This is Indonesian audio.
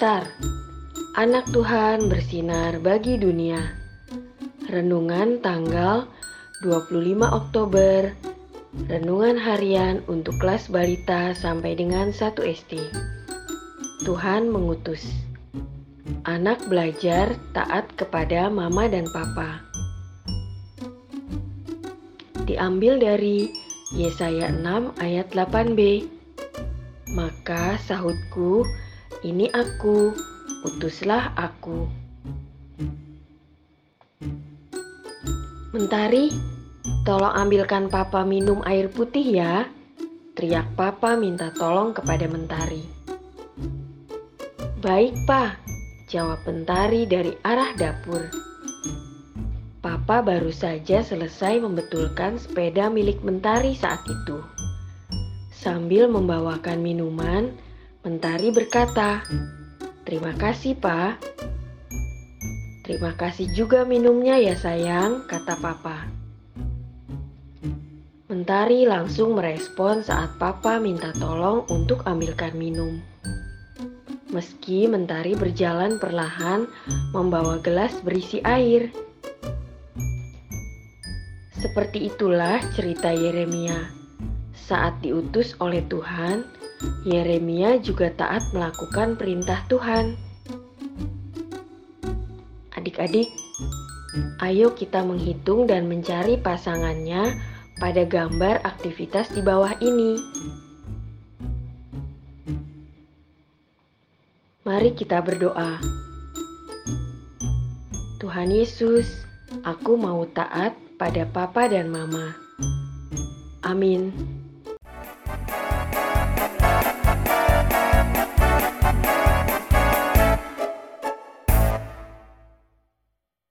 Star, anak Tuhan bersinar bagi dunia. Renungan tanggal 25 Oktober, renungan harian untuk kelas balita sampai dengan 1 SD. Tuhan mengutus. Anak belajar taat kepada mama dan papa. Diambil dari Yesaya 6 ayat 8b. Maka sahutku, ini aku, utuslah aku. Mentari, tolong ambilkan papa minum air putih ya. Teriak papa minta tolong kepada Mentari. Baik, Pak, jawab Mentari dari arah dapur. Papa baru saja selesai membetulkan sepeda milik Mentari saat itu. Sambil membawakan minuman, Mentari berkata, "Terima kasih, Pak." "Terima kasih juga minumnya ya, sayang," kata Papa. Mentari langsung merespon saat Papa minta tolong untuk ambilkan minum. Meski Mentari berjalan perlahan membawa gelas berisi air. Seperti itulah cerita Yeremia. Saat diutus oleh Tuhan, Yeremia juga taat melakukan perintah Tuhan. Adik-adik, ayo kita menghitung dan mencari pasangannya pada gambar aktivitas di bawah ini. Mari kita berdoa. Tuhan Yesus, aku mau taat pada Papa dan Mama. Amin.